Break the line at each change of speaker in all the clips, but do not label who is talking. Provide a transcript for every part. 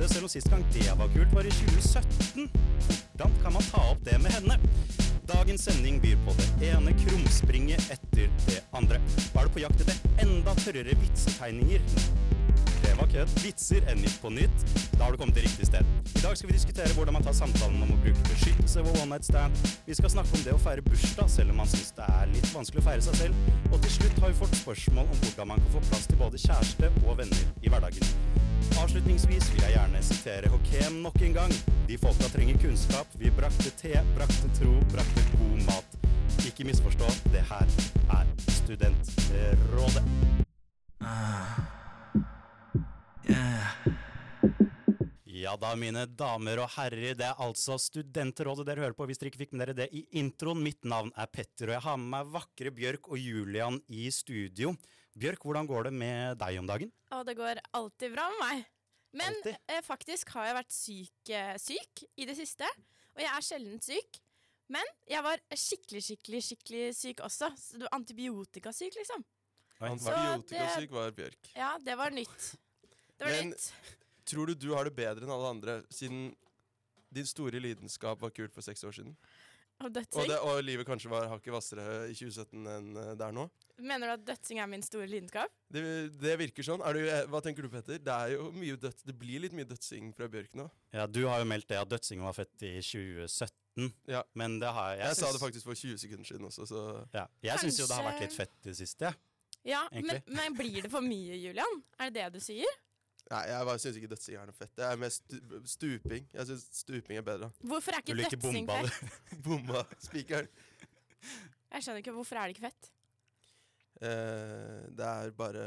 dødse, selv om sist gang det var kult, var i 2017. Hvordan kan man ta opp det med henne? Dagens sending byr på det ene krumspringet etter det andre. Var du på jakt etter enda tørrere vitsetegninger? Det var kødd. Vitser enn Nytt på Nytt. Da har du kommet til riktig sted. I dag skal vi diskutere hvordan man tar samtalen om å bruke beskyttelse ved one night stand. Vi skal snakke om det å feire bursdag, selv om man syns det er litt vanskelig å feire seg selv. Og til slutt har vi fått spørsmål om hvordan man kan få plass til både kjæreste og venner i hverdagen. Avslutningsvis vil jeg gjerne sitere Hokem nok en gang. De folka trenger kunnskap. Vi brakte te, brakte tro, brakte god mat. Ikke misforstå, det her er Studentrådet. Ja da, mine damer og herrer, det er altså Studentrådet dere hører på hvis dere ikke fikk med dere det i introen. Mitt navn er Petter, og jeg har med meg vakre Bjørk og Julian i studio. Bjørk, hvordan går det med deg om dagen?
Å, det går alltid bra med meg. Men eh, faktisk har jeg vært syk, eh, syk i det siste. Og jeg er sjelden syk. Men jeg var skikkelig, skikkelig skikkelig syk også. Så du var Antibiotikasyk, liksom.
Antibiotikasyk var Bjørk.
Ja, det var nytt. Det var
Men-
nytt.
Tror du du har det bedre enn alle andre, siden din store lidenskap var kult for seks år siden?
Og
Og, det, og livet kanskje var hakket hvassere i 2017 enn eh, det er nå?
Mener du at dødsing er min store lidenskap?
Det, det virker sånn. Er du, eh, hva tenker du, Petter? Det er jo mye døds, det blir litt mye dødsing fra Bjørk nå.
Ja, du har jo meldt det at dødsingen var født i 2017.
Ja.
Men det har jeg
Jeg, sa det faktisk for 20 sekunder siden også, så
Ja, jeg syns jo det har vært litt fett i det siste. jeg.
Ja, men, men blir det for mye, Julian? Er det det du sier?
Nei, jeg syns ikke dødsing er noe fett. Det er mest stuping. Jeg syns stuping er bedre.
Hvorfor er
Du
ikke
liker
dødsing
bomba,
fett?
Bomma spikeren.
Jeg skjønner ikke, Hvorfor er det ikke fett?
Eh, det er bare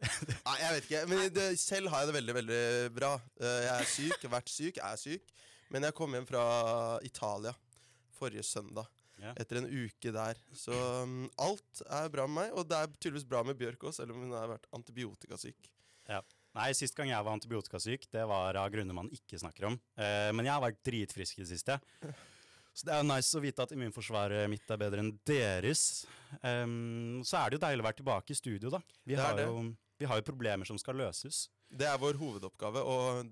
Nei, jeg vet ikke. Men det, selv har jeg det veldig, veldig bra. Eh, jeg er syk, har vært syk, er syk. Men jeg kom hjem fra Italia forrige søndag.
Ja.
Etter en uke der. Så um, alt er bra med meg. Og det er tydeligvis bra med Bjørk òg, selv om hun har vært antibiotikasyk. Ja.
Nei, sist gang jeg var antibiotikasyk, det var av grunner man ikke snakker om. Uh, men jeg har vært dritfrisk i det siste. Så det er nice å vite at immunforsvaret mitt er bedre enn deres. Um, så er det jo deilig å være tilbake i studio, da. Vi, har jo, vi har jo problemer som skal løses.
Det er vår hovedoppgave, og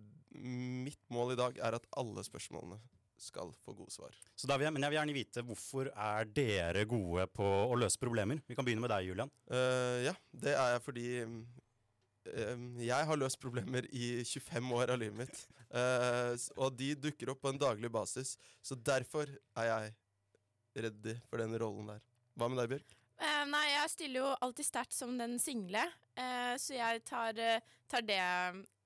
mitt mål i dag er at alle spørsmålene skal få gode svar.
Så da vil jeg, men jeg vil gjerne vite hvorfor er dere gode på å løse problemer? Vi kan begynne med deg, Julian.
Uh, ja, det er jeg fordi jeg har løst problemer i 25 år av livet mitt. Eh, og de dukker opp på en daglig basis. Så derfor er jeg redd for den rollen der. Hva med deg, Bjørk?
Uh, nei, jeg stiller jo alltid sterkt som den single, uh, så jeg tar, uh, tar det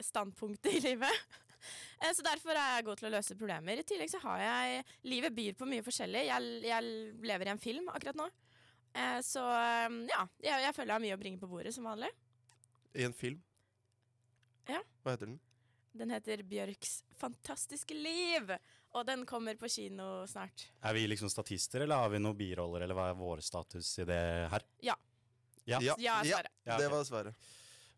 standpunktet i livet. Så derfor er jeg god til å løse problemer. I tillegg så har jeg Livet byr på mye forskjellig. Jeg, jeg lever i en film akkurat nå. Så eh, ja, jeg, jeg føler jeg har mye å bringe på bordet som vanlig.
I en film?
Ja.
Hva heter den?
Den heter Bjørks fantastiske liv, og den kommer på kino snart.
Er vi liksom statister, eller har vi noen biroller, eller hva er vår status i det her?
Ja.
Ja.
Ja, ja, ja
Ja,
det var svaret.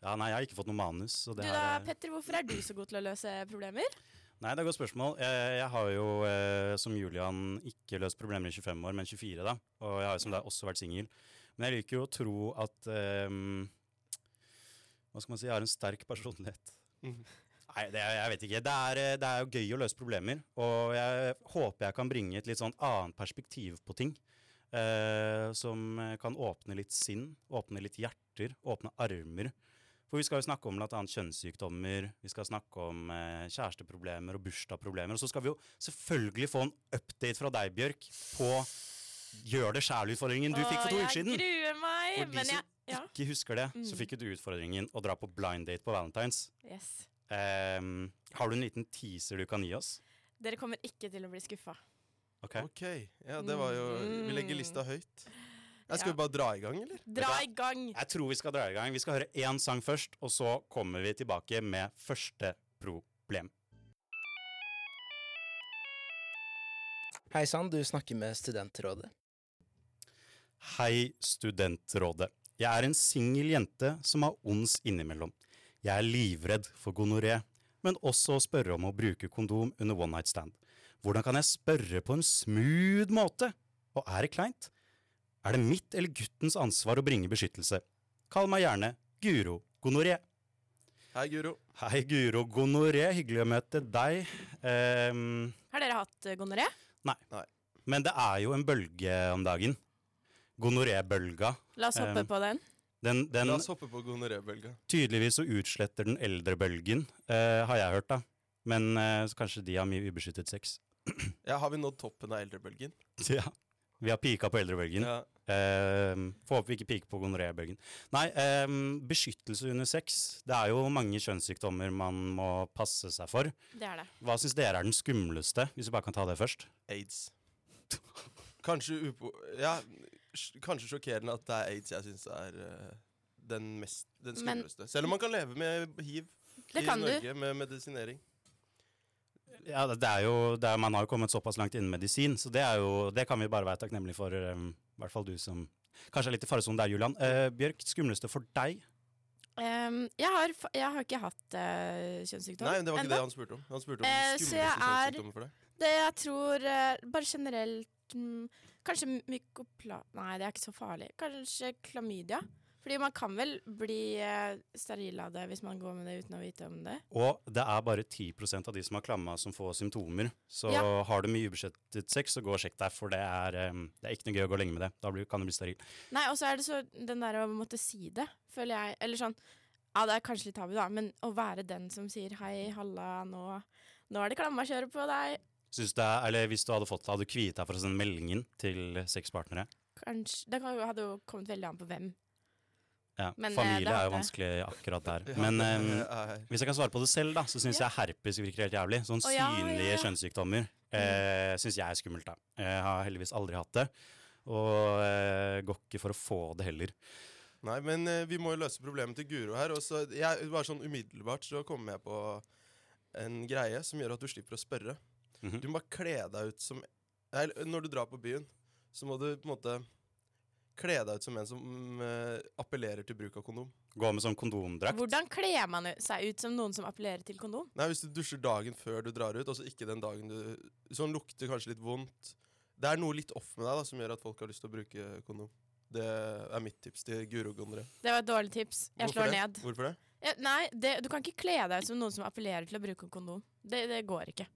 Ja, nei, jeg har ikke fått noe manus. Så
Du da,
er-
Petter, hvorfor er du så god til å løse problemer?
Nei, det er et godt spørsmål. Jeg, jeg har jo, eh, som Julian, ikke løst problemer i 25 år, men 24, da. Og jeg har jo som deg også vært singel. Men jeg liker jo å tro at ehm, Hva skal man si? Jeg har en sterk personlighet.
Mm.
Nei, det, jeg vet ikke. Det er, eh, det er jo gøy å løse problemer. Og jeg håper jeg kan bringe et litt sånn annet perspektiv på ting. eh, som kan åpne litt sinn, åpne litt hjerter, åpne armer. For vi skal jo snakke om bl.a. kjønnssykdommer, vi skal snakke om eh, kjæresteproblemer og bursdagsproblemer. Og så skal vi jo selvfølgelig få en update fra deg, Bjørk, på gjør det sjæl-utfordringen du fikk for to uker siden.
Jeg gruer meg. Men jeg, ja.
ikke husker det, så
Mm.
fikk du utfordringen å dra på blind date på Valentine's.
Yes.
Um, har du en liten teaser du kan gi oss?
Dere kommer ikke til å bli skuffa.
Ok.
Ok, ja, det var jo Vi legger lista høyt. Jeg skal
Ja.
vi bare dra i gang, eller?
Dra i gang!
Jeg tror vi skal dra i gang. Vi skal høre én sang først, og så kommer vi tilbake med første problem.
Hei sann, du snakker med Studentrådet.
Hei, Studentrådet. Jeg er en singel jente som har ons innimellom. Jeg er livredd for gonoré, men også å spørre om å bruke kondom under one night stand. Hvordan kan jeg spørre på en smooth måte? Og er det kleint? Er det mitt eller guttens ansvar å bringe beskyttelse? Kall meg gjerne Guro Gonoré.
Hei, Guro.
Hei, Guro Gonoré. Hyggelig å møte deg. Um,
Har dere hatt gonoré? Nei. Nei.
men det er jo en bølge om dagen. Gonorébølga.
La oss hoppe
Um,
på den.
Den, den
La oss hoppe på gonorébølga.
Tydeligvis så utsletter den eldre bølgen, uh, har jeg hørt, da. Men uh, så kanskje de har mye ubeskyttet sex.
Ja, har vi nådd toppen av eldrebølgen?
Ja. Vi har pika på eldrebølgen.
Ja.
Uh, får håpe vi ikke piker på gonorébølgen. Nei, um, beskyttelse under sex. Det er jo mange kjønnssykdommer man må passe seg for.
Det er det.
Hva syns dere er den skumleste, hvis vi bare kan ta det først?
Aids. Kanskje upo... Ja, kanskje sjokkerende at det er aids jeg syns er eh, den mest Den skumleste. Selv om man kan leve med hiv
Det
i
kan du.
Norge med medisinering.
Ja, det det er jo, det er, Man har jo kommet såpass langt innen medisin, så det, er jo, det kan vi bare være takknemlige for. eh, I hvert fall du som kanskje er litt i faresonen der, Julian. Uh, Bjørk, skumleste for deg?
Um, jeg, har, jeg har ikke hatt uh, kjønnssykdom.
Nei, det var ikke
enda.
det han spurte om. Han spurte om
uh,
skumleste
er-
for deg.
Det jeg tror Bare generelt mm, Kanskje mykopla... Nei, det er ikke så farlig. Kanskje klamydia. Fordi man kan vel bli uh, steril av det hvis man går med det uten å vite om det.
Og det er bare 10% av de som har klamma som får symptomer. Så
Ja.
har du mye ubeskyttet sex, så gå og sjekk deg, for det er, eh, det er ikke noe gøy å gå lenge med det. Da blir, kan du bli steril.
Nei, og så er det så den der å måtte si det, føler jeg. Eller sånn Ja, det er kanskje litt tabu, da, men å være den som sier hei, halla, nå, nå er det klammakjøret på deg.
Er, eller hvis du hadde fått det, hadde du kviet deg for å sende meldingen til sexpartnere?
Kanskje Det hadde jo kommet veldig an på hvem.
Ja.
Men, eh,
Familie er jo vanskelig akkurat der.
Ja,
Men eh,
er-
hvis jeg kan svare på det selv, da, så syns
Ja.
jeg herpes virker helt jævlig. Sånn synlige
ja, ja.
kjønnssykdommer eh, syns jeg er skummelt, da. Jeg har heldigvis aldri hatt det. Og eh, går ikke for å få det heller.
Nei, men eh, vi må jo løse problemet til Guro her. Og så jeg, bare sånn umiddelbart så kommer jeg på en greie som gjør at du slipper å spørre.
Mhm.
Du må bare kle deg ut som eller, Når du drar på byen, så må du på en måte kle deg ut som en som uh, appellerer til bruk av kondom.
Gå med sånn kondomdrakt.
Hvordan kler man seg ut som noen som appellerer til kondom?
Nei, Hvis du dusjer dagen før du drar ut, og så ikke den dagen du Sånn lukter kanskje litt vondt. Det er noe litt off med deg da som gjør at folk har lyst til å bruke kondom. Det er mitt tips til Guro Gondre.
Det var et dårlig tips. Jeg slår
det?
ned.
Hvorfor det?
Ja, nei, det, du kan ikke kle deg ut som noen som appellerer til å bruke kondom. Det, det går ikke.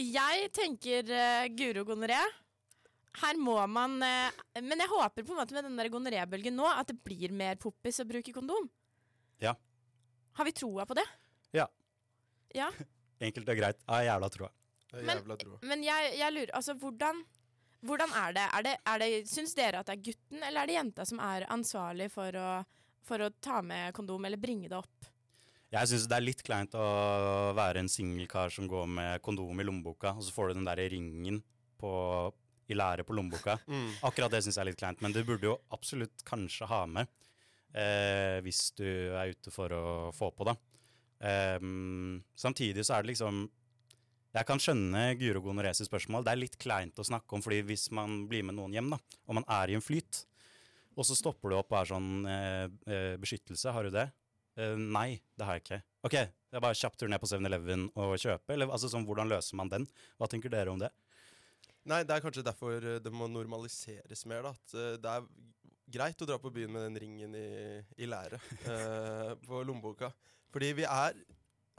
Jeg tenker uh, Guro gonoré. Her må man uh, Men jeg håper på en måte med den der gonorébølgen nå at det blir mer poppis å bruke kondom.
Ja.
Har vi troa på det?
Ja.
Ja,
Enkelt og greit. Jeg har jævla troa.
Men-. Men jeg, jeg lurer Altså, hvordan hvordan er det? Er det, er det Syns dere at det er gutten eller er det jenta som er ansvarlig for å, for å ta med kondom eller bringe det opp?
Jeg syns det er litt kleint å være en singelkar som går med kondom i lommeboka, og så får du den der ringen på, i lære på lommeboka.
Mm.
Akkurat det syns jeg er litt kleint, men du burde jo absolutt kanskje ha med eh, hvis du er ute for å få på, da. Eh, samtidig så er det liksom Jeg kan skjønne Guro Gonoreses spørsmål. Det er litt kleint å snakke om, fordi hvis man blir med noen hjem, da, og man er i en flyt, og så stopper du opp og er sånn eh, eh, Beskyttelse, har du det? Eh, nei, det har jeg ikke. Ok, det er bare kjapp tur ned på 7-Eleven og kjøpe, eller altså sånn, hvordan løser man den? Hva tenker dere om det?
Nei, det er kanskje derfor eh, det må normaliseres mer. da At eh, det er greit å dra på byen med den ringen i, i læret uh, på lommeboka. Fordi vi er,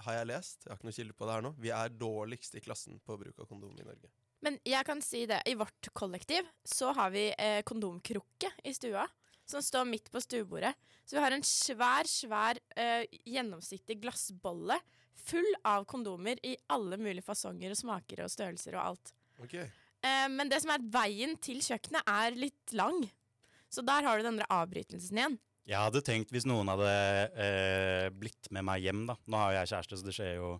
har jeg lest, jeg har ikke noe kilde på det her nå, vi er dårligst i klassen på bruk av kondom i Norge.
Men jeg kan si det, i vårt kollektiv så har vi eh, kondomkrukke i stua. Som står midt på stuebordet. Så vi har en svær, svær uh, gjennomsiktig glassbolle full av kondomer i alle mulige fasonger og smaker og størrelser og alt.
Ok,
Uh, men det som er veien til kjøkkenet er litt lang. Så der har du den avbrytelsen igjen.
Jeg hadde tenkt hvis noen hadde uh, blitt med meg hjem, da. Nå har jo jeg kjæreste, så det skjer jo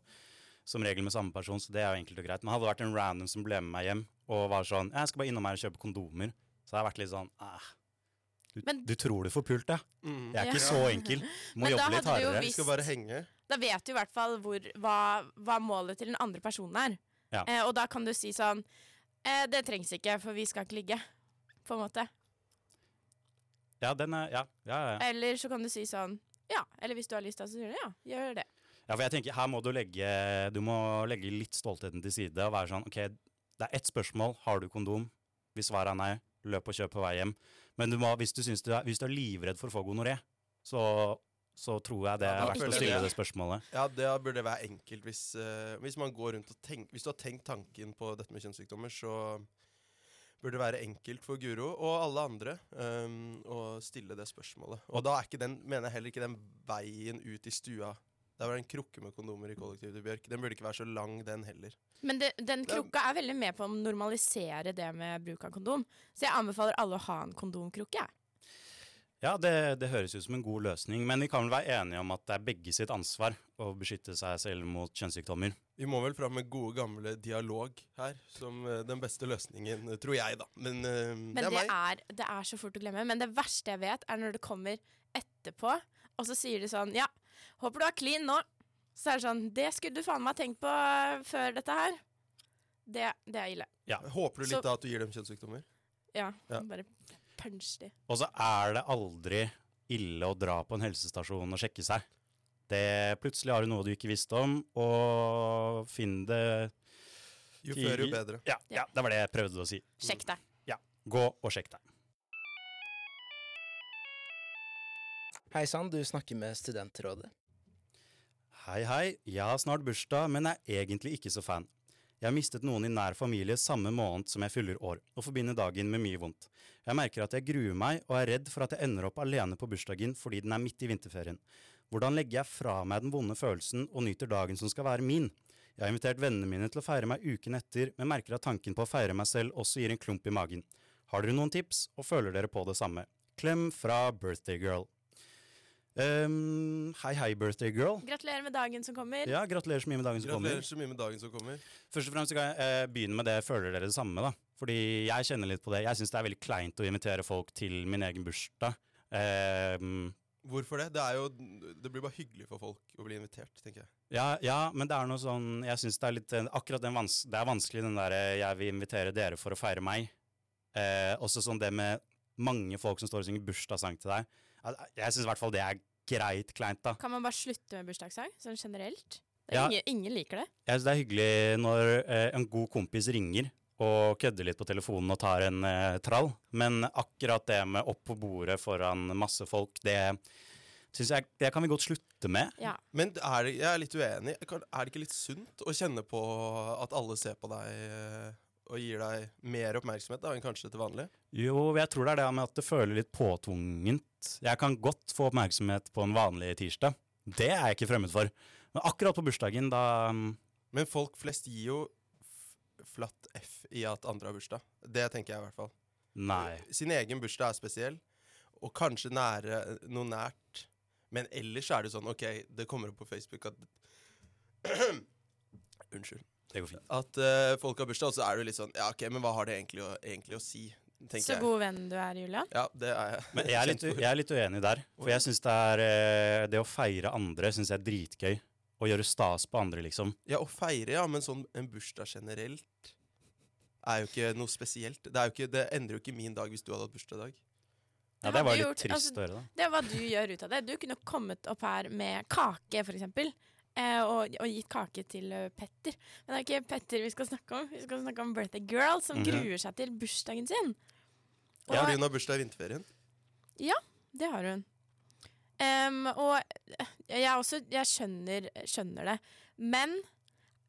som regel med samme person, så det er jo enkelt og greit. Men hadde det vært en random som ble med meg hjem og var sånn Jeg skal bare innom her og kjøpe kondomer. Så hadde har vært litt sånn eh, du,
Men-
du tror du får pult, ja?
mm.
Jeg er
Ja.
ikke så enkel. Må
Men
jobbe litt hardere.
Vi skal bare henge.
Da vet du i hvert fall hvor, hva, hva målet til den andre personen er.
Ja.
Eh, og da kan du si sånn eh, Det trengs ikke, for vi skal ikke ligge. På en måte.
Ja, den er Ja, ja, ja.
Eller så kan du si sånn Ja. Eller hvis du har lyst, da, så sier du ja, gjør det.
Ja, for jeg tenker her må du legge Du må legge litt stoltheten til side og være sånn OK, det er ett spørsmål. Har du kondom? Hvis svaret er nei, løp og kjøp på vei hjem. Men du må, hvis, du du er, hvis du er livredd for å få gonoré, så, så tror jeg det
Ja,
er verdt å stille
det.
det spørsmålet.
Ja, det burde være enkelt hvis, uh, hvis man går rundt og tenk, Hvis du har tenkt tanken på dette med kjønnssykdommer, så burde det være enkelt for Guro og alle andre um, å stille det spørsmålet. Og da er ikke den, mener jeg heller ikke den veien ut i stua Det var en krukke med kondomer i kollektivet til Bjørk. Den burde ikke være så lang, den heller.
Men det, den
Det
krukka er veldig med på å normalisere det med bruk av kondom. Så jeg anbefaler alle å ha en kondomkrukke.
Ja, det, det høres ut som en god løsning, men vi kan vel være enige om at det er begge sitt ansvar å beskytte seg selv mot kjønnssykdommer.
Vi må vel fram med gode, gamle dialog her som eh, den beste løsningen, eh, tror jeg, da. Men, eh,
Men
det er
det
meg.
er, det er så fort å glemme. Men det verste jeg vet, er når det kommer etterpå, og så sier de sånn Ja, håper du er clean nå. Så er det sånn Det skulle du faen meg tenkt på øh, før dette her. Det, det er ille.
Håper du litt
Så-
da at du gir dem kjønnssykdommer?
Ja.
Ja.
Bare punch de.
Og så er det aldri ille å dra på en helsestasjon og sjekke seg. Det, plutselig har du noe du ikke visste om, og finn det
Jo før, jo bedre.
ja, ja, det var det jeg prøvde å si.
Sjekk deg.
Ja, Gå og sjekk deg.
Hei sann, du snakker med Studentrådet.
Hei, hei. Jeg har snart bursdag, men er egentlig ikke så fan. Jeg har mistet noen i nær familie samme måned som jeg fyller år, og forbinder dagen med mye vondt. Jeg merker at jeg gruer meg, og er redd for at jeg ender opp alene på bursdagen fordi den er midt i vinterferien. Hvordan legger jeg fra meg den vonde følelsen og nyter dagen som skal være min? Jeg har invitert vennene mine til å feire meg uken etter, men merker at tanken på å feire meg selv også gir en klump i magen. Har dere noen tips, og føler dere på det samme? Klem fra Birthday Girl. Ehm, hei, hei, Birthday Girl.
Gratulerer med dagen som kommer.
Ja, gratulerer så mye med dagen som kommer.
Gratulerer så mye med dagen som kommer.
Først og fremst kan jeg eh, begynne med det føler dere det samme, da. Fordi jeg kjenner litt på det. Jeg syns det er veldig kleint å invitere folk til min egen bursdag. Um,
Hvorfor det? Det, er jo, det blir bare hyggelig for folk å bli invitert, tenker jeg.
ja, ja, men det er noe sånn Jeg syns det er litt eh, Akkurat den vans det er vanskelig, den derre 'jeg vil invitere dere for å feire meg'. Eh, også sånn det med mange folk som står og synger bursdagssang til deg. Jeg syns i hvert fall det er greit kleint, da.
Kan man bare slutte med bursdagssang, sånn generelt? Det
Ja.
er ingen, ingen liker det.
Jeg syns det er hyggelig når eh, en god kompis ringer og kødder litt på telefonen og tar en eh, trall, men akkurat det med opp på bordet foran masse folk, det syns jeg det kan vi godt slutte med.
Ja.
Men er det, jeg er litt uenig. Er det ikke litt sunt å kjenne på at alle ser på deg eh, og gir deg mer oppmerksomhet da, enn kanskje til vanlig?
Jo, jeg tror det er det med at det føler litt påtvungent. Jeg kan godt få oppmerksomhet på en vanlig tirsdag. Det er jeg ikke fremmed for. Men akkurat på bursdagen, da mm,
Men folk flest gir jo flatt F i at andre har bursdag. Det tenker jeg i hvert fall.
Nei.
Sin egen bursdag er spesiell, og kanskje nære noe nært. Men ellers er det sånn, OK, det kommer opp på Facebook at Unnskyld.
Det går fint.
At uh, folk har bursdag, og så er du litt sånn Ja, OK, men hva har det egentlig å, egentlig å si? Tenker
Så god venn du er, Julian.
Ja, det er jeg.
Men jeg er litt, jeg er litt uenig der. For jeg syns det er eh, Det å feire andre syns jeg er dritgøy. Å gjøre stas på andre, liksom.
Ja, å feire, ja, men sånn en bursdag generelt er jo ikke noe spesielt. Det, er jo ikke, det endrer jo ikke min dag hvis du hadde hatt bursdag i dag.
Ja,
Det
det var litt
gjort-
trist
altså,
å høre, da.
Det er hva du gjør ut av det. Du kunne kommet opp her med kake, for eksempel. Eh, og, og gitt kake til eh, Petter. Men det er ikke Petter vi skal snakke om. Vi skal snakke om Birthday Girl, som
Mhm.
gruer seg til bursdagen sin. Og
Ja, hun har bursdag i vinterferien.
det har hun. Um, og jeg, også, jeg skjønner, skjønner det. Men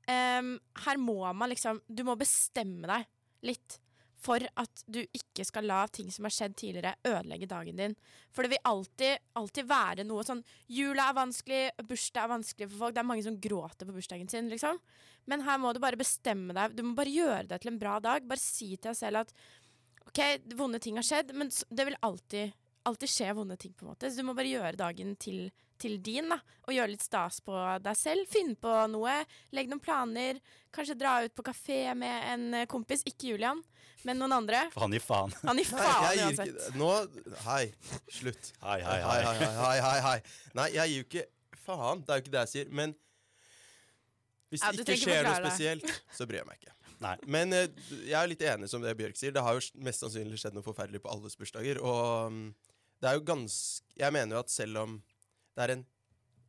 um, her må man liksom Du må bestemme deg litt for at du ikke skal la ting som har skjedd tidligere, ødelegge dagen din. For det vil alltid, alltid være noe sånn Jula er vanskelig, bursdag er vanskelig for folk. Det er mange som gråter på bursdagen sin, liksom. Men her må du bare bestemme deg. Du må bare gjøre det til en bra dag. Bare si til deg selv at OK, vonde ting har skjedd, men det vil alltid alltid skje vonde ting, på en måte. Så du må bare gjøre dagen til, til din, da. Og gjøre litt stas på deg selv. Finn på noe. Legg noen planer. Kanskje dra ut på kafé med en kompis. Ikke Julian, men noen andre.
For han gir faen.
Han gir
Nei,
faen
jeg gir
uansett.
ikke Nå Hei, slutt.
Hei, hei,
hei,
hei.
hei, hei, hei. Nei, jeg gir jo ikke faen. Det er jo ikke det jeg sier. Men hvis
Ja,
det ikke skjer noe spesielt, så bryr jeg meg ikke.
Nei.
Men eh, jeg er litt enig som det Bjørk sier. Det har jo mest sannsynlig skjedd noe forferdelig på alles bursdager. Og mm, det er jo ganske Jeg mener jo at selv om det er en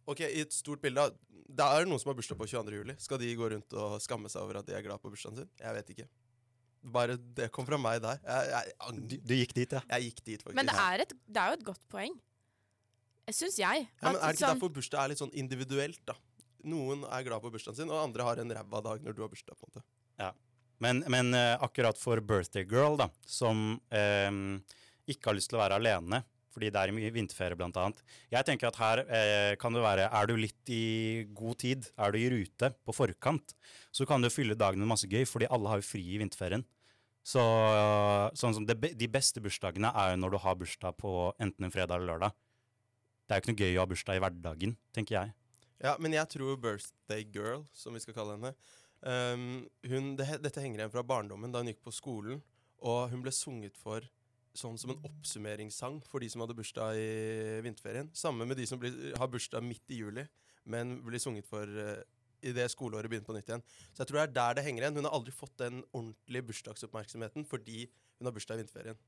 OK, i et stort bilde, Det er noen som har bursdag på 22. juli. Skal de gå rundt og skamme seg over at de er glad på bursdagen sin? Jeg vet ikke. Bare det kom fra meg der. Jeg, jeg,
Du, du gikk dit, ja.
jeg gikk dit, faktisk.
Men det er, et, det er jo et godt poeng. Syns jeg.
ja, men er det ikke
sånn-
derfor bursdag er litt sånn individuelt, da? Noen er glad på bursdagen sin, og andre har en ræva dag når du har bursdag. på en måte.
Men, men eh, akkurat for birthday girl, da, som eh, ikke har lyst til å være alene, fordi det er mye vinterferie annet. Jeg tenker at her eh, kan det være, er du litt i god tid, er du i rute på forkant, så kan du fylle dagen med masse gøy, fordi alle har jo fri i vinterferien. Så sånn som det, de beste bursdagene er jo når du har bursdag på enten en fredag eller lørdag. Det er jo ikke noe gøy å ha bursdag i hverdagen, tenker jeg.
Ja, men jeg tror Birthday Girl, som vi skal kalle henne um, hun, det, Dette henger igjen fra barndommen, da hun gikk på skolen. Og hun ble sunget for sånn som en oppsummeringssang for de som hadde bursdag i vinterferien. Samme med de som blir, har bursdag midt i juli, men blir sunget for uh, idet skoleåret begynner på nytt igjen. Så jeg tror det er der det henger igjen. Hun har aldri fått den ordentlige bursdagsoppmerksomheten fordi hun har bursdag i vinterferien.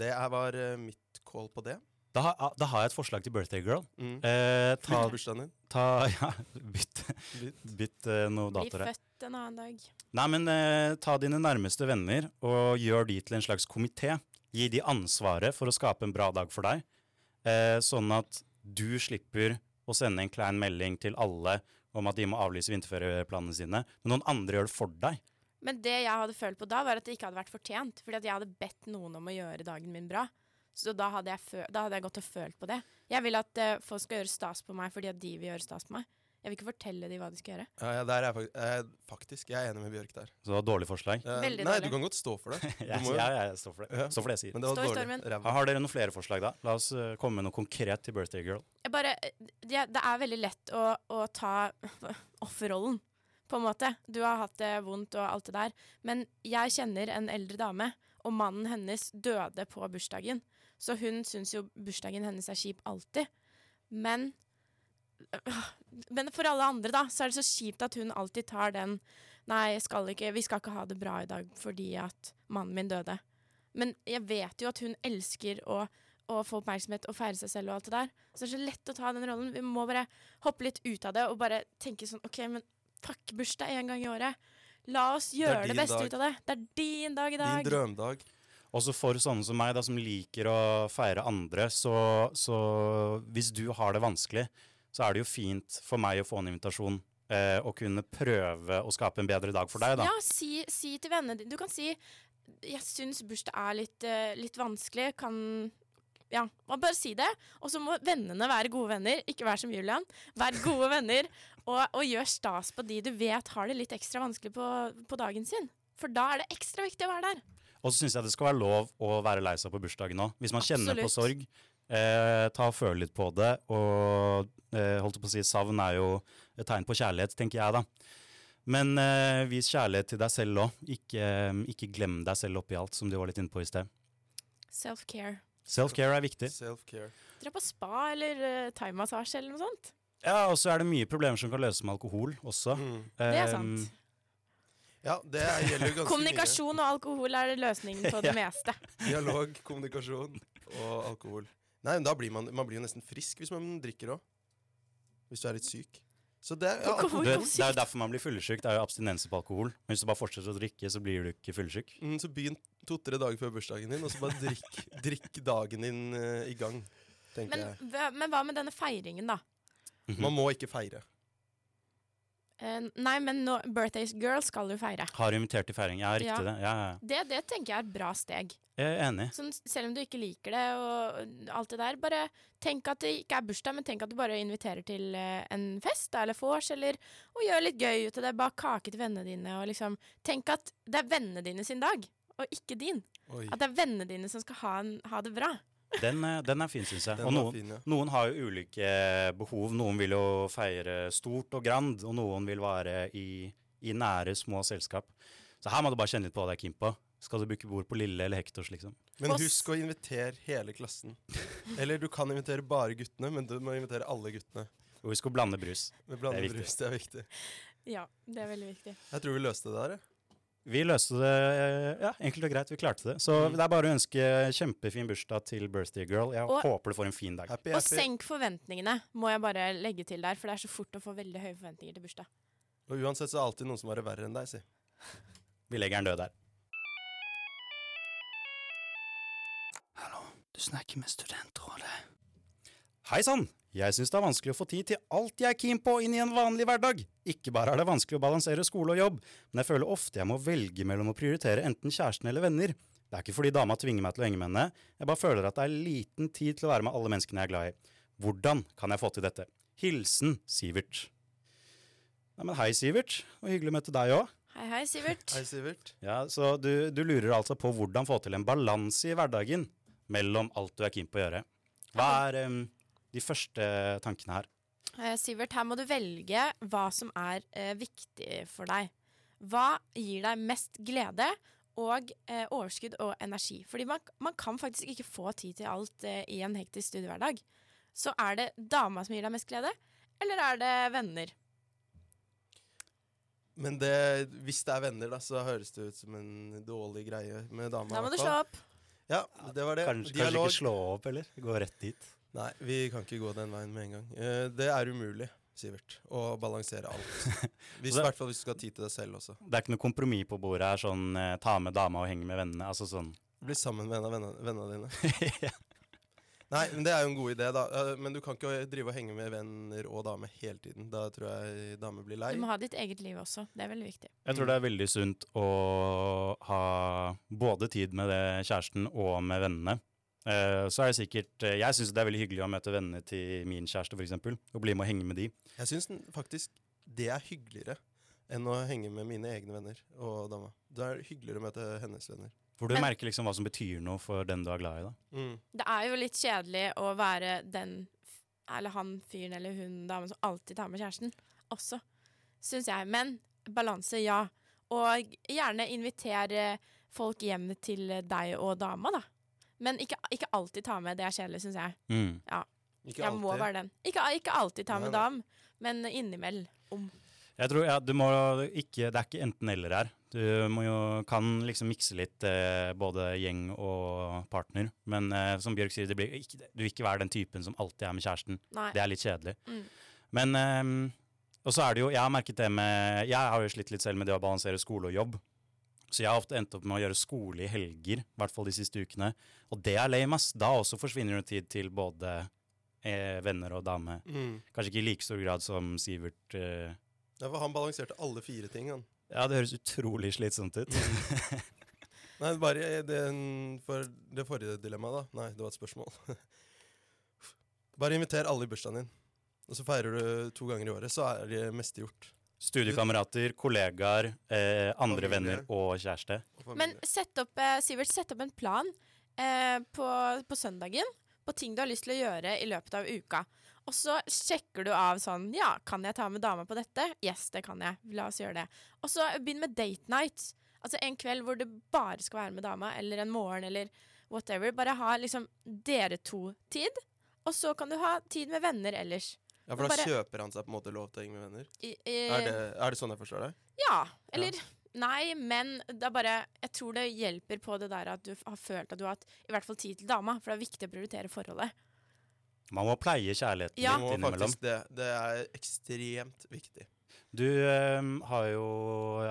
Det er, var uh, mitt call på det.
Da, har- da har jeg et forslag til birthday girl.
Mm.
Eh, ta,
Flytt bursdagen din.
ta, ja, bytt,
Bytt.
bytt uh, noe
Bli
datoer Bli
født en annen dag.
Nei, men eh, ta dine nærmeste venner og gjør de til en slags komité. Gi de ansvaret for å skape en bra dag for deg, eh, sånn at du slipper å sende en klein melding til alle om at de må avlyse vinterferieplanene sine, men noen andre gjør det for deg.
Men det jeg hadde følt på da, var at det ikke hadde vært fortjent. Fordi at jeg hadde bedt noen om å gjøre dagen min bra. Så da hadde jeg, da hadde jeg gått og følt på det. Jeg vil at uh, folk skal gjøre stas på meg fordi at de vil gjøre stas på meg. Jeg vil ikke fortelle dem hva de skal gjøre.
Ja, ja, der er jeg faktisk, jeg, faktisk. Jeg er enig med Bjørk der.
Så det var dårlig forslag.
Eh,
Veldig
nei,
dårlig.
du kan godt stå for det. Du må ja,
jeg, står for det.
Ja.
Står for det jeg sier.
Men det var
Stå i
dårlig.
Har dere noen flere forslag, da? La oss uh, komme med noe konkret til birthday girl.
Jeg bare, det, det er veldig lett å, å ta offerrollen, på en måte. Du har hatt det vondt og alt det der. Men jeg kjenner en eldre dame, og mannen hennes døde på bursdagen. Så hun syns jo bursdagen hennes er kjip alltid. Men øh, Men for alle andre, da, så er det så kjipt at hun alltid tar den Nei, jeg skal ikke, vi skal ikke ha det bra i dag fordi at mannen min døde. Men jeg vet jo at hun elsker å å få oppmerksomhet og feire seg selv og alt det der. Så det er så lett å ta den rollen. Vi må bare hoppe litt ut av det og bare tenke sånn OK, men fuck bursdag én gang i året. La oss gjøre det,
det
beste
dag.
ut av det. Det er din dag i
Din
dag.
drømdag.
Også for sånne som meg, da, som liker å feire andre, så, så hvis du har det vanskelig, så er det jo fint for meg å få en invitasjon eh, og kunne prøve å skape en bedre dag for deg, da.
Ja, si, si til vennene dine Du kan si 'Jeg syns bursdag er litt, eh, litt vanskelig'. Kan Ja, bare si det. Og så må vennene være gode venner. Ikke vær som Julian. Vær gode venner, og, og gjør stas på de du vet har det litt ekstra vanskelig på, på dagen sin. For da er det ekstra viktig å være der.
Og så syns jeg det skal være lov å være lei seg på bursdagen òg. Hvis man kjenner på sorg, eh, ta og Føle litt på det. Og eh, holdt på å si, savn er jo et tegn på kjærlighet, tenker jeg da. Men eh, vis kjærlighet til deg selv òg. Ikke, ikke glem deg selv oppi alt, som du var litt inne på i sted.
Self-care.
Self-care er viktig.
Self-care.
Dra på spa eller uh, thaimassasje eller noe sånt.
Ja, og så er det mye problemer som kan løses med alkohol også.
Mm.
Det er
Um,
sant.
Ja, det er- gjelder jo ganske
Kommunikasjon og alkohol er løsningen på det meste.
Dialog, kommunikasjon og alkohol. Nei, men da blir man, man blir jo nesten frisk hvis man drikker òg. Hvis du er litt syk. Så det er ja.
Du vet, det er jo derfor man blir fyllesyk. Det er jo abstinenser på alkohol. Men hvis du bare fortsetter å drikke, så blir du ikke fyllesyk.
Mm, så begynn to-tre dager før bursdagen din, og så bare drikk, drikk dagen din eh, i gang. Tenker
Men,
jeg.
hva- men hva med denne feiringen, da?
Man må ikke feire.
Eh, nei, men no, Birthdays Girl skal du feire.
Har invitert til feiring. Ja, riktig
Ja.
det. Ja, ja.
Det, det tenker jeg er et bra steg.
Jeg er enig.
Sånn, selv om du ikke liker det og alt det der, bare tenk at det ikke er bursdag, men tenk at du bare inviterer til eh, en fest eller vors, eller og gjør litt gøy ut av det. Bak kake til vennene dine, og liksom Tenk at det er vennene dine sin dag, og ikke din.
Oi,
At det er vennene dine som skal ha, en, ha det bra.
Den, eh, den er fin, syns jeg.
den
Og noen,
fin, ja.
noen har jo ulike behov. Noen vil jo feire stort og grand, og noen vil være i, i nære, små selskap. Så her må du bare kjenne litt på hva du er keen på. Skal du booke bord på Lille eller Hektors, liksom?
Men husk å invitere hele klassen. Eller du kan invitere bare guttene, men du må invitere alle guttene.
Og husk å blande brus. Det er
brus, det er viktig.
Ja, det er veldig viktig.
Jeg tror vi løste det der, jeg.
Vi løste det eh, ja, enkelt og greit. Vi klarte det. Så
Mm.
det er bare å ønske kjempefin bursdag til birthday girl. Jeg
Og-
håper du får en fin dag.
Happy,
Og senk forventningene, må jeg bare legge til der, for det er så fort å få veldig høye forventninger til bursdag.
Og uansett så er det alltid noen som har det verre enn deg, si.
Vi legger den død der.
Hallo, du snakker med Studentrådet.
Hei sann! Jeg syns det er vanskelig å få tid til alt jeg er keen på inn i en vanlig hverdag. Ikke bare er det vanskelig å balansere skole og jobb, men jeg føler ofte jeg må velge mellom å prioritere enten kjæresten eller venner. Det er ikke fordi dama tvinger meg til å henge med henne, jeg bare føler at det er liten tid til å være med alle menneskene jeg er glad i. Hvordan kan jeg få til dette? Hilsen Sivert. Nei, men hei, Sivert. Og hyggelig å møte deg òg.
Hei, hei, Sivert.
Hei, Sivert.
Ja, så du, du lurer altså på hvordan få til en balanse i hverdagen mellom alt du er keen på å gjøre. Hva er em, de første tankene her?
Eh, Sivert, her må du velge hva som er eh, viktig for deg. Hva gir deg mest glede og eh, overskudd og energi? Fordi man, man kan faktisk ikke få tid til alt eh, i en hektisk studiehverdag. Så er det dama som gir deg mest glede, eller er det venner?
Men det, hvis det er venner, da, så høres det ut som en dårlig greie med dama.
Da må du slå opp.
Ja, det var det.
Kanskje, kanskje ikke slå opp, eller? Gå rett dit.
Nei, vi kan ikke gå den veien med en gang. Eh, det er umulig, Sivert, å balansere alt. Hvis, I
Det-
hvert fall hvis du skal ha tid til deg selv også.
Det er ikke noe kompromiss på bordet her, sånn eh, ta med dama og henge med vennene. Altså sånn.
Bli sammen med en av vennene, vennene dine. Nei, men det er jo en god idé, da. Eh, Men du kan ikke drive og henge med venner og dame hele tiden. Da tror jeg dame blir lei.
Du må ha ditt eget liv også. Det er veldig viktig.
Jeg tror det er veldig sunt å ha både tid med det kjæresten og med vennene. Eh, så er det sikkert eh, Jeg syns det er veldig hyggelig å møte vennene til min kjæreste, f.eks. Og bli med og henge med de.
Jeg syns faktisk det er hyggeligere enn å henge med mine egne venner og dama. Det er hyggeligere å møte hennes venner.
For du
Men-
merker liksom hva som betyr noe for den du er glad i. da.
Mm.
Det er jo litt kjedelig å være den eller han fyren eller hun damen som alltid tar med kjæresten også, syns jeg. Men balanse, ja. Og gjerne invitere folk hjem til deg og dama, da. Men ikke, ikke alltid ta med. Det er kjedelig, syns jeg.
Mm.
Ikke
Jeg må
alltid.
være den. Ikke, ikke alltid ta med dam, men innimellom.
Jeg tror ja, du må ikke, Det er ikke enten-eller her. Du må jo, kan liksom mikse litt eh, både gjeng og partner. Men eh, som Bjørk sier, det blir ikke, du vil ikke være den typen som alltid er med kjæresten.
Nei.
Det er litt kjedelig.
Mm.
Men eh, Og så er det jo Jeg har merket det med Jeg har jo slitt litt selv med det å balansere skole og jobb. Så jeg har ofte endt opp med å gjøre skole i helger, i hvert fall de siste ukene. Og det er lame, ass. Da også forsvinner det tid til både eh, venner og dame.
Mm.
Kanskje ikke i like stor grad som Sivert. Eh.
Ja, for han balanserte alle fire ting, han.
Ja, det høres utrolig slitsomt ut.
Nei, bare det, for det forrige dilemmaet, da. Nei, det var et spørsmål. bare inviter alle i bursdagen din, og så feirer du to ganger i året, så er det meste gjort.
Studiekamerater, kollegaer, eh, andre
Familie.
venner og kjæreste.
Og
Men sett opp, eh, Sivert, sett opp en plan eh, på, på søndagen på ting du har lyst til å gjøre i løpet av uka. Og så sjekker du av sånn Ja, kan jeg ta med dama på dette? Yes, det kan jeg. La oss gjøre det. Og så begynn med date night. Altså en kveld hvor du bare skal være med dama, eller en morgen, eller whatever. Bare ha liksom dere to-tid. Og så kan du ha tid med venner ellers.
Ja, for da
bare-
kjøper han seg på en måte lov til å henge med venner?
I, i,
Er det, er det sånn jeg forstår deg?
Ja, eller Nei, men det er bare Jeg tror det hjelper på det der at du har følt at du har hatt i hvert fall tid til dama, for det er viktig å prioritere forholdet.
Man må pleie kjærligheten
Ja.
Litt innimellom.
det. Det er ekstremt viktig.
Du eh, har jo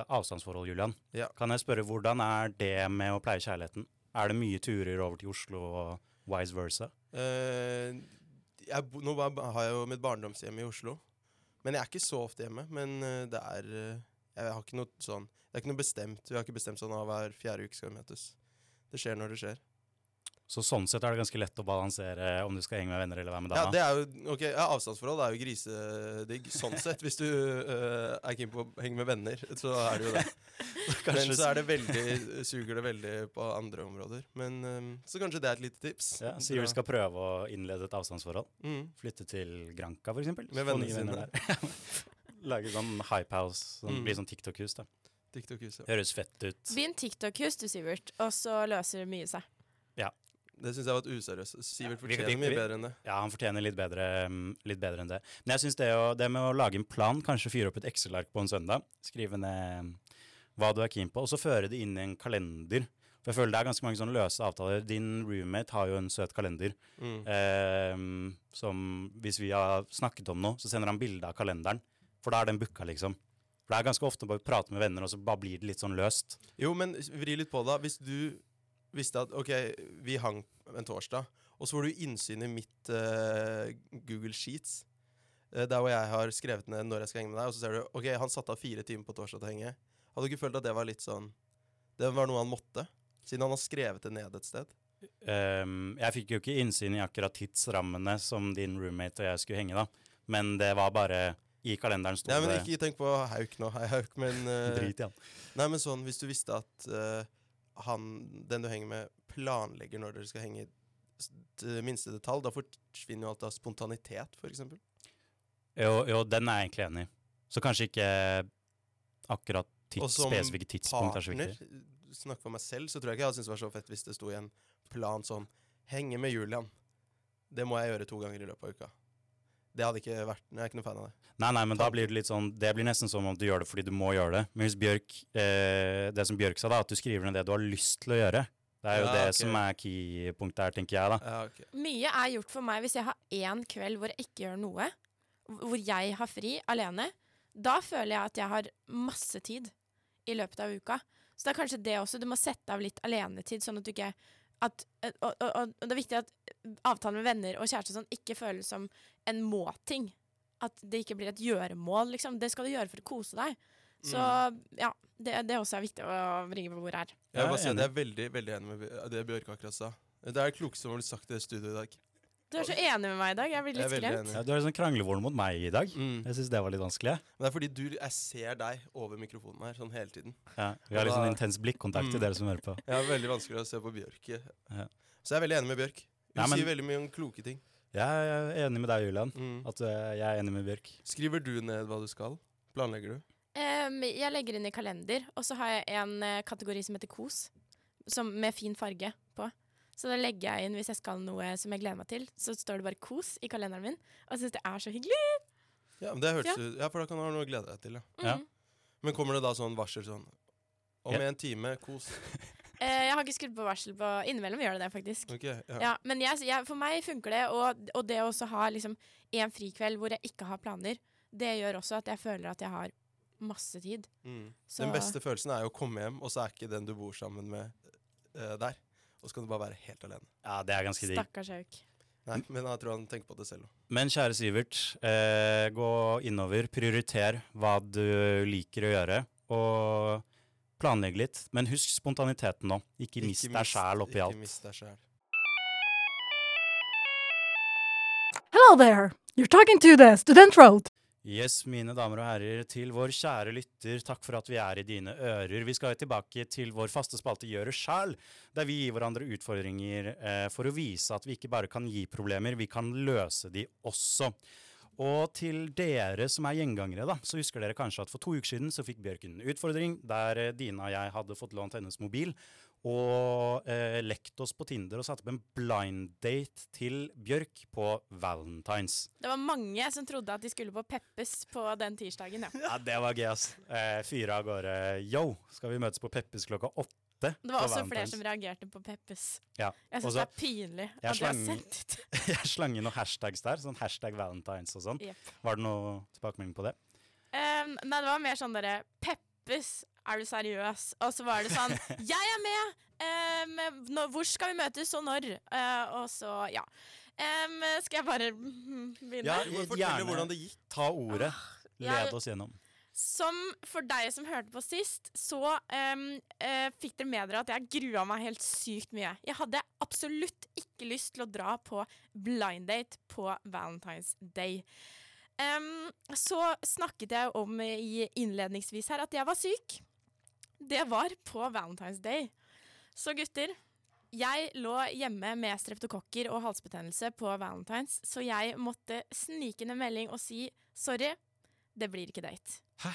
avstandsforhold, Julian.
Ja.
Kan jeg spørre, hvordan er det med å pleie kjærligheten? Er det mye turer over til Oslo og vice versa?
Eh, jeg, nå har jeg jo mitt barndomshjem i Oslo. Men jeg er ikke så ofte hjemme. Men eh, det er eh, Jeg har ikke noe sånn Det er ikke noe bestemt. Vi har ikke bestemt sånn at hver fjerde uke skal vi møtes. Det skjer når det skjer.
Så sånn sett er det ganske lett å balansere om du skal henge med venner eller være med
Ja, det er jo Ok, ja, avstandsforhold er jo grisedigg sånn sett. Hvis du uh, er keen på å henge med venner, så er det jo det.
Kanskje
Men så er det veldig suger det veldig på andre områder. Men um, Så kanskje det er et lite tips.
ja, Sier du skal prøve å innlede et avstandsforhold.
mm.
Flytte til Granca, eksempel.
Med vennene
sine. venner der. Lage sånn hype house. Sånn,
Mm.
Bli sånn TikTok-hus. da.
TikTok-hus, ja.
Høres fett ut.
Begynn TikTok-hus du, Sivert, og så løser mye seg.
Det syns jeg var et useriøst. Sivert fortjener
vi-
mye bedre enn det.
Ja, han fortjener litt bedre, mm, litt bedre enn det. Men jeg syns det, det med å lage en plan, kanskje fyre opp et Excel-ark på en søndag, skrive ned hva du er keen på, og så føre det inn i en kalender. For jeg føler det er ganske mange sånne løse avtaler. Din roommate har jo en søt kalender.
Mm.
Eh, som hvis vi har snakket om noe, så sender han bilde av kalenderen. For da er den booka, liksom. For det er ganske ofte bare å prate med venner, og så bare blir det litt sånn løst.
Jo, men vri litt på det. Hvis du visste at OK, vi hang en torsdag, og så får du innsyn i mitt uh, Google Sheets, Uh, der hvor jeg har skrevet ned når jeg skal henge med deg, og så ser du OK, han satte av fire timer på torsdag til å henge. Hadde du ikke følt at det var litt sånn Det var noe han måtte? Siden han har skrevet det ned et sted.
Um, jeg fikk jo ikke innsyn i akkurat tidsrammene som din roommate og jeg skulle henge, da. Men det var bare I kalenderen sto
Nei, men
det
Ikke tenk på Hauk nå, hei Hauk, men uh,
Drit i han.
Nei, men sånn, hvis du visste at eh, han, den du henger med, planlegger når dere skal henge i minste detalj, da forsvinner jo alt av spontanitet, eksempel.
Jo, jo, den er jeg egentlig enig i. Så kanskje ikke akkurat tids, spesifikke tidspunkt er så
Partner,
snakk
snakke for meg selv, så tror jeg ikke jeg hadde syntes det var så fett hvis det sto i en plan sånn Henge med Julian. Det må jeg gjøre to ganger i løpet av uka. Det hadde ikke vært Jeg er ikke noen fan av det.
Nei, nei, men da blir det litt sånn Det blir nesten som om du gjør det fordi du må gjøre det. Men hvis Bjørk eh, Det som Bjørk sa, da, at du skriver ned det du har lyst til å gjøre. Det er jo
Ja,
det
okay.
som er key-punktet her, tenker jeg, da.
Ja, okay.
Mye er gjort for meg hvis jeg har én kveld hvor jeg ikke gjør noe, hvor jeg har fri alene. Da føler jeg at jeg har masse tid i løpet av uka. Så det er kanskje det også. Du må sette av litt alenetid, sånn at du ikke at, og, og, og, og det er viktig at avtalen med venner og kjæreste sånn ikke føles som en må-ting. At det ikke blir et gjøremål, liksom. Det skal du gjøre for å kose deg. Så ja, det, det også er viktig å bringe på bordet her.
Jeg
er
si jeg er veldig veldig enig med det Bjørk akkurat sa. Det er det klokeste som har blitt sagt i det studioet i dag.
Du er så enig med meg i dag. Jeg blir
Jeg er
litt
veldig
skremt.
enig.
Ja, du har sånn kranglevoren mot meg i dag.
Mm.
Jeg syns det var litt vanskelig.
Men det er fordi du, jeg ser deg over mikrofonen her sånn hele tiden.
Ja, vi har litt sånn intens blikkontakt til
Mm.
dere som hører på.
Jeg har veldig vanskelig å se på Bjørk.
Ja.
Så jeg er veldig enig med Bjørk. Hun
men-
sier veldig mye om kloke ting.
Jeg er enig med deg, Julian.
Mm.
At eh, jeg er enig med Bjørk.
Skriver du ned hva du skal? Planlegger du?
Em, jeg legger inn i kalender, og så har jeg en eh, kategori som heter kos, som, med fin farge. Så da legger jeg inn hvis jeg skal noe som jeg gleder meg til, så står det bare kos i kalenderen min. Og jeg syns det er så hyggelig.
Ja, men det hørtes
Ja.
ut Ja, for da kan du ha noe å glede deg til. Ja.
Ja.
Mhm.
Men kommer det da sånn varsel sånn Om en time, kos.
Eh, jeg har ikke skrudd på varsel på Innimellom gjør det det, faktisk.
Okay, ja.
Ja, men jeg, jeg, for meg funker det, og, og det å også ha liksom en frikveld hvor jeg ikke har planer, det gjør også at jeg føler at jeg har masse tid.
Mm.
Så-
Den beste følelsen er jo å komme hjem, og så er ikke den du bor sammen med, uh, der. Og så kan du bare være helt alene.
Ja, det er ganske digg.
Stakkars Hauk.
Nei, men jeg tror han tenker på det selv.
Men kjære Sivert, eh, gå innover. Prioriter hva du liker å gjøre, og planlegg litt. Men husk spontaniteten nå. Ikke mist deg sjæl oppi
Ikke
alt.
mist deg sjæl.
Hello there! You're talking to the Student Road.
Yes, mine damer og herrer, til vår kjære lytter, takk for at vi er i dine ører. Vi skal tilbake til vår faste spalte Gjør sjæl, der vi gir hverandre utfordringer eh, for å vise at vi ikke bare kan gi problemer, vi kan løse de også. Og til dere som er gjengangere, da, så husker dere kanskje at for to uker siden så fikk Bjørk en utfordring der eh, Dina og jeg hadde fått lånt hennes mobil og eh, lekt oss på Tinder og satte opp en blind date til Bjørk på Valentines.
Det var mange som trodde at de skulle på Peppes på den tirsdagen, ja.
Ja, det var gøy, ass. Eh, Fyre av gårde. Yo, skal vi møtes på Peppes klokka åtte?
Det var også flere som reagerte på Peppes.
Ja.
Jeg syns det er pinlig
Jeg
at de har
slang-
sendt ut
Jeg slang inn noen hashtags der, sånn hashtag Valentines og sånn.
Yep.
Var det noe tilbakemelding på det?
Um, nei, det var mer sånn derre Peppes, er du seriøs? Og så var det sånn Jeg er med! Um, nå, hvor skal vi møtes, og når? Uh, og så, ja. Um, skal jeg bare begynne?
Ja, gjerne.
hvordan det gikk.
Ta ordet.
Ah,
Led oss gjennom.
Som for deg som hørte på sist, så um, uh, fikk dere med dere at jeg grua meg helt sykt mye. Jeg hadde absolutt ikke lyst til å dra på blind date på Valentine's Day. Um, så snakket jeg om i innledningsvis her at jeg var syk. Det var på Valentine's Day. Så gutter, jeg lå hjemme med streptokokker og halsbetennelse på Valentine's, så jeg måtte snike inn en melding og si sorry, det blir ikke date.
Hæ?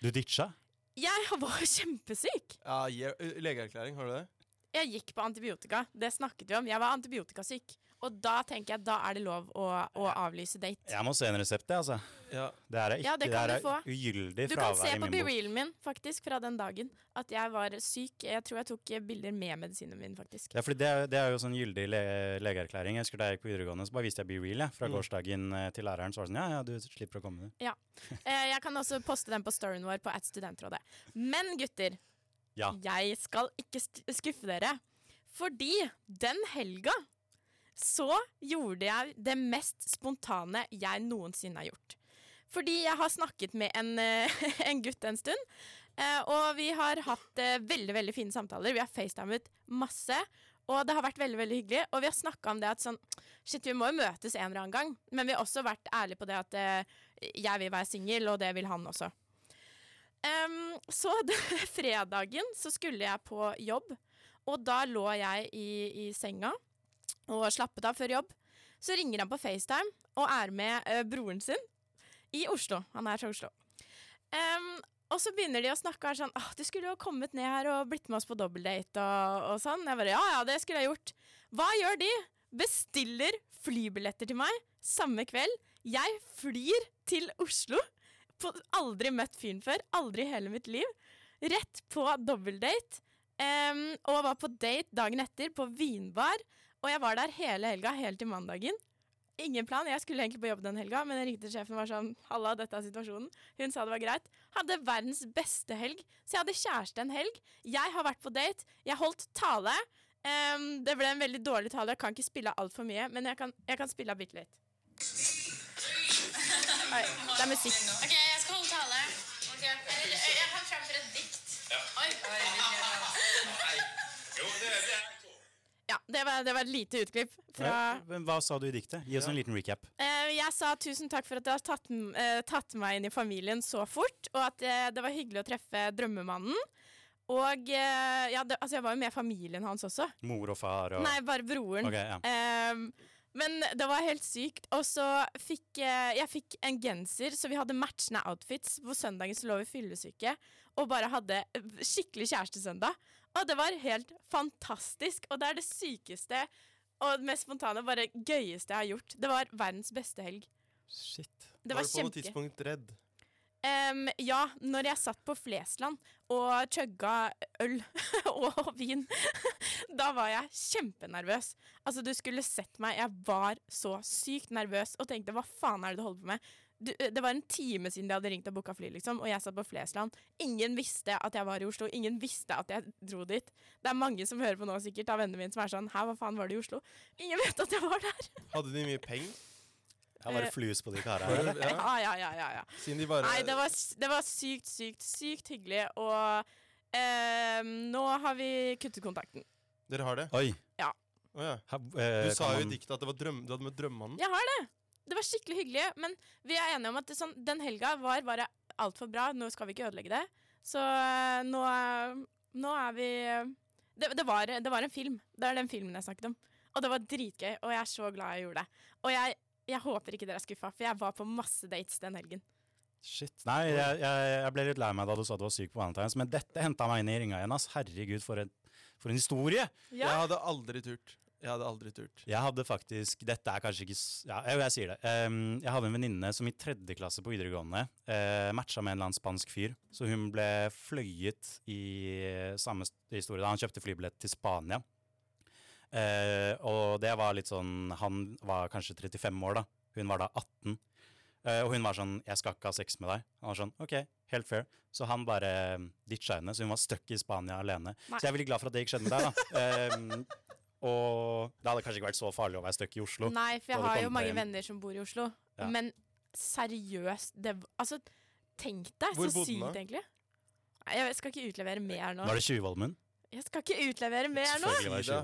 Du ditcha?
Jeg var kjempesyk.
Ja, Legeerklæring, har du det?
Jeg gikk på antibiotika. Det snakket vi om. Jeg var antibiotikasyk. Og da tenker jeg da er det lov å, å avlyse date.
Jeg må se en resept, jeg, altså.
Ja.
Det er ikke,
Ja, det
det
ugyldig
er
du få.
ugyldig
Du kan se på
min bok.
BeRealen min faktisk fra den dagen at jeg var syk. Jeg tror jeg tok bilder med medisinen min, faktisk.
Ja, for det, er- det er jo sånn gyldig le legeerklæring. Jeg husker Da jeg gikk på videregående, så bare viste jeg Be Real. jeg. Fra
Mm.
gårsdagen eh, til læreren. Så var det sånn Ja, ja, du slipper å komme. du.
Eh, jeg kan også poste den på storyen vår på at studentrådet. Men gutter,
Ja.
jeg skal ikke skuffe dere. Fordi den helga så gjorde jeg det mest spontane jeg noensinne har gjort. Fordi jeg har snakket med en, eh, en gutt en stund, eh, og vi har hatt eh, veldig veldig fine samtaler. Vi har facetimet masse, og det har vært veldig veldig hyggelig. Og vi har snakka om det at sånn Shit, vi må jo møtes en eller annen gang. Men vi har også vært ærlige på det at jeg vil være singel, og det vil han også. Um, så fredagen så skulle jeg på jobb, og da lå jeg i, i senga og slappet av før jobb. Så ringer han på FaceTime og er med eh, broren sin i Oslo. Han er fra Oslo. Um, og så begynner de å snakke og er sånn ah, 'Du skulle jo kommet ned her og blitt med oss på dobbeldate' og, og sånn. Jeg bare 'Ja ja, det skulle jeg gjort'. Hva gjør de? Bestiller flybilletter til meg samme kveld. Jeg flyr til Oslo. Aldri møtt fyren før. Aldri i hele mitt liv. Rett på dobbeldate. Um, og var på date dagen etter på vinbar. Og jeg var der hele helga, helt til mandagen. Ingen plan. Jeg skulle egentlig på jobb den helga, men jeg ringte til sjefen og var sånn Halla, dette er situasjonen. Hun sa det var greit. Hadde verdens beste helg. Så jeg hadde kjæreste en helg. Jeg har vært på date. Jeg holdt tale. Um, det ble en veldig dårlig tale. Jeg kan ikke spille av altfor mye, men jeg kan, jeg kan spille av bitte litt. Oi, det er musikk.
Ok, jeg skal holde tale. Jeg jeg, fremføre
det var, det var et lite utklipp fra
Ja, men Hva sa du i diktet? Gi oss en liten recap.
Uh, Jeg sa tusen takk for at du har tatt, eh, tatt meg inn i familien så fort, og at uh, det var hyggelig å treffe drømmemannen. Og ja, det, altså jeg var jo med familien hans også.
Mor og far og
Nei, bare broren.
Okay, ja.
Ehm, men det var helt sykt. Og så fikk jeg fikk en genser, så vi hadde matchende outfits. På søndagen så lå vi fyllesyke og bare hadde skikkelig kjærestesøndag. Og det var helt fantastisk. Og det er det sykeste og mest spontane, bare gøyeste jeg har gjort. Det var verdens beste helg.
Shit.
Det
var
var
du på noe tidspunkt redd?
Um, ja, når jeg satt på Flesland og chugga øl og vin, da var jeg kjempenervøs. Altså, du skulle sett meg. Jeg var så sykt nervøs og tenkte hva faen er det du holder på med? Du, det var en time siden de hadde ringt og booka fly, liksom, og jeg satt på Flesland. Ingen visste at jeg var i Oslo. Ingen visste at jeg dro dit. Det er mange som hører på nå sikkert av vennene mine som er sånn Hæ, hva faen var du i Oslo? Ingen vet at jeg var der.
Hadde de mye penger?
Jeg bare
Eh,
flus på de
karene. Ja.
Ja, ja, ja, ja. ja.
Siden de bare
Nei, det var, det var sykt, sykt, sykt hyggelig, og eh, nå har vi kuttet kontakten.
Dere har det?
Oi.
Ja.
Oh, ja.
Du sa jo i diktet at det var drøm, du hadde møtt drømmemannen.
Jeg har det! Det var skikkelig hyggelig, men vi er enige om at det, sånn, den helga var bare altfor bra. Nå skal vi ikke ødelegge det. Så eh, nå, er- nå er vi det, det, var, det var en film. Det er den filmen jeg snakket om. Og det var dritgøy, og jeg er så glad jeg gjorde det. Og jeg, jeg håper ikke dere er skuffa, for jeg var på masse dates den helgen.
Shit. Nei, jeg, jeg, jeg ble litt lei meg da du sa du var syk på Valentine's, men dette henta meg inn i ringa igjen. ass. Herregud, for en, for en historie!
Jeg hadde aldri turt. Jeg hadde aldri turt.
Jeg hadde faktisk Dette er kanskje ikke Ja, jeg, jeg sier det. Um, jeg hadde en venninne som i tredje klasse på videregående uh, matcha med en eller annen spansk fyr. Så hun ble fløyet i eh, samme historie da han kjøpte flybillett til Spania. Uh, og det var litt sånn Han var kanskje 35 år, da. Hun var da 18. Uh, og hun var sånn 'Jeg skal ikke ha sex med deg'. Han var sånn 'OK, helt fair'. Så han bare ditcha henne, så hun var stuck i Spania alene.
Nei.
Så jeg er veldig glad for at det ikke skjedde med deg, da. Em, og det hadde kanskje ikke vært så farlig å være stuck i Oslo.
Nei, for jeg har jo mange
hjem.
venner som bor i Oslo.
Ja.
Men seriøst, det Altså, tenk deg,
Hvor
så sykt, egentlig. Jeg skal ikke utlevere mer nå.
Var det Tjuvholmen?
Jeg skal ikke utlevere mer nå!
Var det.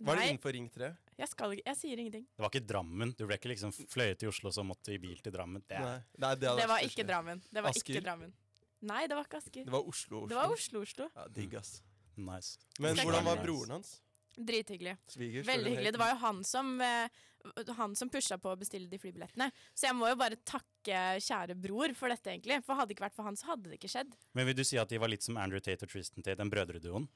Var innenfor Ring 3?
jeg, skal, jeg sier ingenting.
Det var ikke Drammen. Du ble ikke liksom fløyet til Oslo så måtte i bil til Drammen. Det
Nei. Nei, det,
Det var ikke Drammen. Det var
Asker?
ikke Drammen. Nei, det var ikke Asker.
Det var Oslo. Oslo.
Det var Oslo-Oslo.
Ja, Digg, ass.
nice.
Men hvordan var broren hans?
Drithyggelig.
Svigers?
Veldig hyggelig. Det var jo han som, eh, han som pusha på å bestille de flybillettene. Så jeg må jo bare takke kjære bror for dette, egentlig. For hadde det ikke vært for han, så hadde det ikke skjedd.
Men vil du si at de var litt som Andrew Tate og Tristan Tate, den brødreduoen?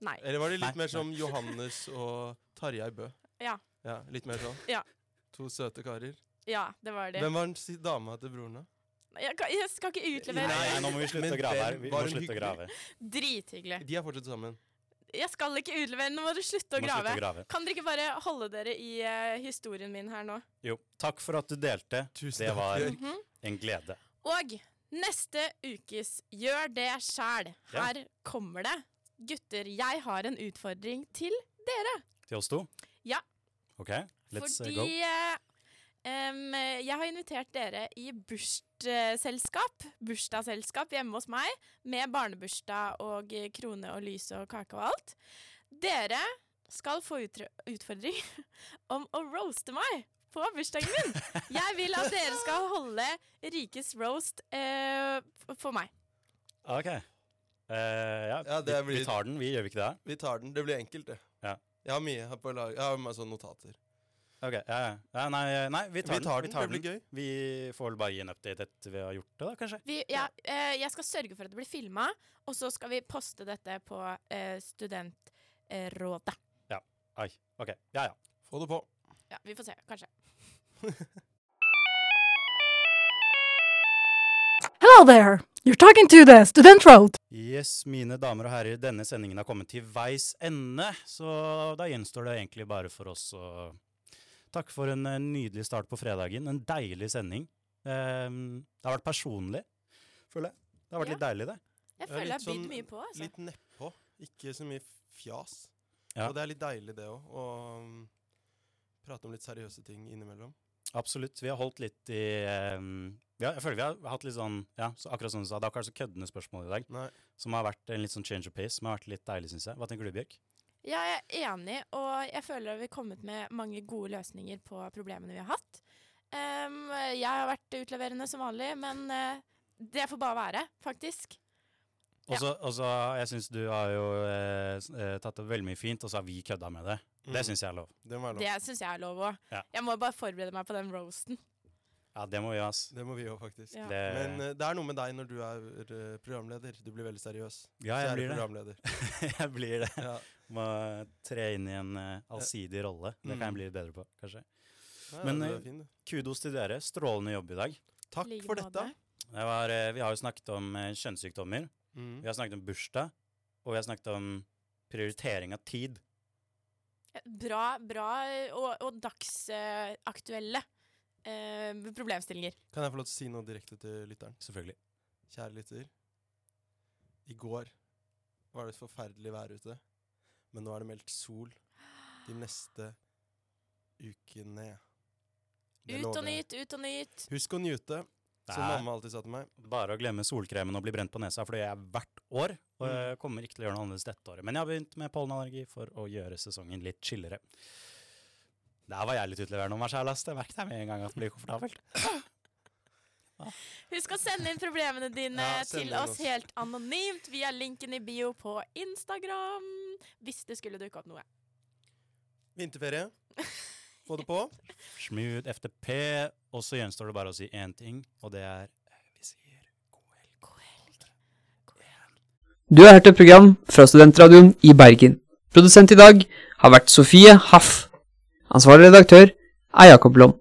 Nei.
Eller var de litt
Nei,
mer som Johannes og Tarjei Bø.
Ja.
ja. Litt mer sånn?
Ja.
To søte karer.
Ja, det var de.
Hvem var den dama til broren, da?
Jeg, kan, jeg skal ikke utlevere
Nei, nei, nå må vi slutte å grave her. Vi må slutte å grave.
Drithyggelig.
De er fortsatt sammen.
Jeg skal ikke utlevere, nå må du slutte å
Må slutte
grave.
å grave.
Kan dere ikke bare holde dere i uh, historien min her nå?
Jo, takk for at du delte.
Tusen
Det
takk,
var
Bjørk.
Mhm.
en glede.
Og neste ukes Gjør det sjæl.
Ja.
Her kommer det. Gutter, jeg har en utfordring til dere.
Til oss to?
Ja.
OK, let's uh,
Fordi
go.
eh, em, jeg har invitert dere i bursdagsselskap, bursdagsselskap hjemme hos meg, med barnebursdag og eh, krone og lys og kake og alt. Dere skal få utfordring om å roaste meg på bursdagen min. Jeg vil at dere skal holde Rikes roast uh, for meg.
OK. Uh, ja,
Ja, blir-
vi tar den, vi gjør vi ikke det?
Vi tar den. Det blir enkelt, det.
Ja.
Jeg har mye på lag. Jeg har masse sånne notater.
Ok, ja, ja. ja nei, nei, vi tar,
Vi tar den,
Vi, tar
det blir
den.
gøy.
vi får vel bare gi en update etter vi har gjort det, da, kanskje?
Vi, ja, eh, jeg skal sørge for at det blir filma, og så skal vi poste dette på eh, Studentrådet.
Ai, OK. Ja, ja.
Få det på.
Ja, vi får se, kanskje.
Hello there. You're talking to the Student Road.
Yes, mine damer og herrer, denne sendingen har kommet til veis ende, så da gjenstår det egentlig bare for oss å takke for en eh, nydelig start på fredagen. En deilig sending. Ehm, det har vært personlig, føler jeg. Det har vært
Ja.
litt deilig, det.
Jeg føler jeg har bydd
sånn
mye på. Altså.
Litt nedpå. Ikke så mye fjas.
Ja.
Og det er litt deilig, det òg. Å um, prate om litt seriøse ting innimellom.
Absolutt. Vi har holdt litt i um, ja, Jeg føler vi har hatt litt sånn Ja, så akkurat som du sa, det har ikke vært så køddende spørsmål i dag.
Nei.
Som har vært en litt sånn change of pace, som har vært litt deilig, syns jeg. Hva tenker du, Bjørk?
Ja, jeg er enig, og jeg føler at vi har kommet med mange gode løsninger på problemene vi har hatt. Um, jeg har vært utleverende som vanlig, men uh, det får bare være, faktisk.
Og så, og jeg syns du har jo eh, eh, tatt det veldig mye fint, og så har vi kødda med det. Det
Mm.
syns jeg er lov.
Det lov.
Det syns jeg er lov òg.
Ja.
Jeg må bare forberede meg på den roasten.
Ja, det må vi, ass.
Det må vi òg, faktisk.
Ja.
Det,
Men uh, det er noe med deg når du er uh, programleder. Du blir veldig seriøs.
ja, jeg blir det.
programleder.
jeg blir det. Må tre inn i en uh, allsidig rolle. Det kan jeg
Mm.
bli litt bedre på, kanskje.
Ja,
Men,
du.
Kudos til dere. Strålende jobb i dag.
Takk
Like
for dette.
Det var, uh, vi har jo snakket om kjønnssykdommer.
Mm.
Vi har snakket om bursdag. Og vi har snakket om prioritering av tid.
Bra, bra og, og dagsaktuelle eh, problemstillinger.
Kan jeg få lov til å si noe direkte til lytteren?
Selvfølgelig.
Kjære lytter. I går var det et forferdelig vær ute. Men nå er det meldt sol de neste ukene. Det
Ut og nyt, ut og nyt.
Husk å nyte, som mamma alltid sa til meg.
bare å glemme solkremen og bli brent på nesa, for det gjør jeg hvert år. Og
Mm.
jeg kommer ikke til å gjøre noe annerledes dette året. Men jeg har begynt med pollenallergi for å gjøre sesongen litt chillere. Der var jeg litt utleverende om meg sjæl, ass. Jeg merket jeg med en gang at det blir komfortabelt.
Husk å sende inn problemene dine
Ja,
til oss
oss.
helt anonymt via linken i bio på Instagram. Hvis det skulle dukke opp noe.
Vinterferie. Få det på.
Smooth FTP. Og så gjenstår det bare å si én ting, og det er eh, Vi sier god helg.
God helg. God helg.
Du har hørt et program fra Studentradioen i Bergen. Produsent i dag har vært Sofie Haff. Ansvarlig redaktør er Jakob Lom.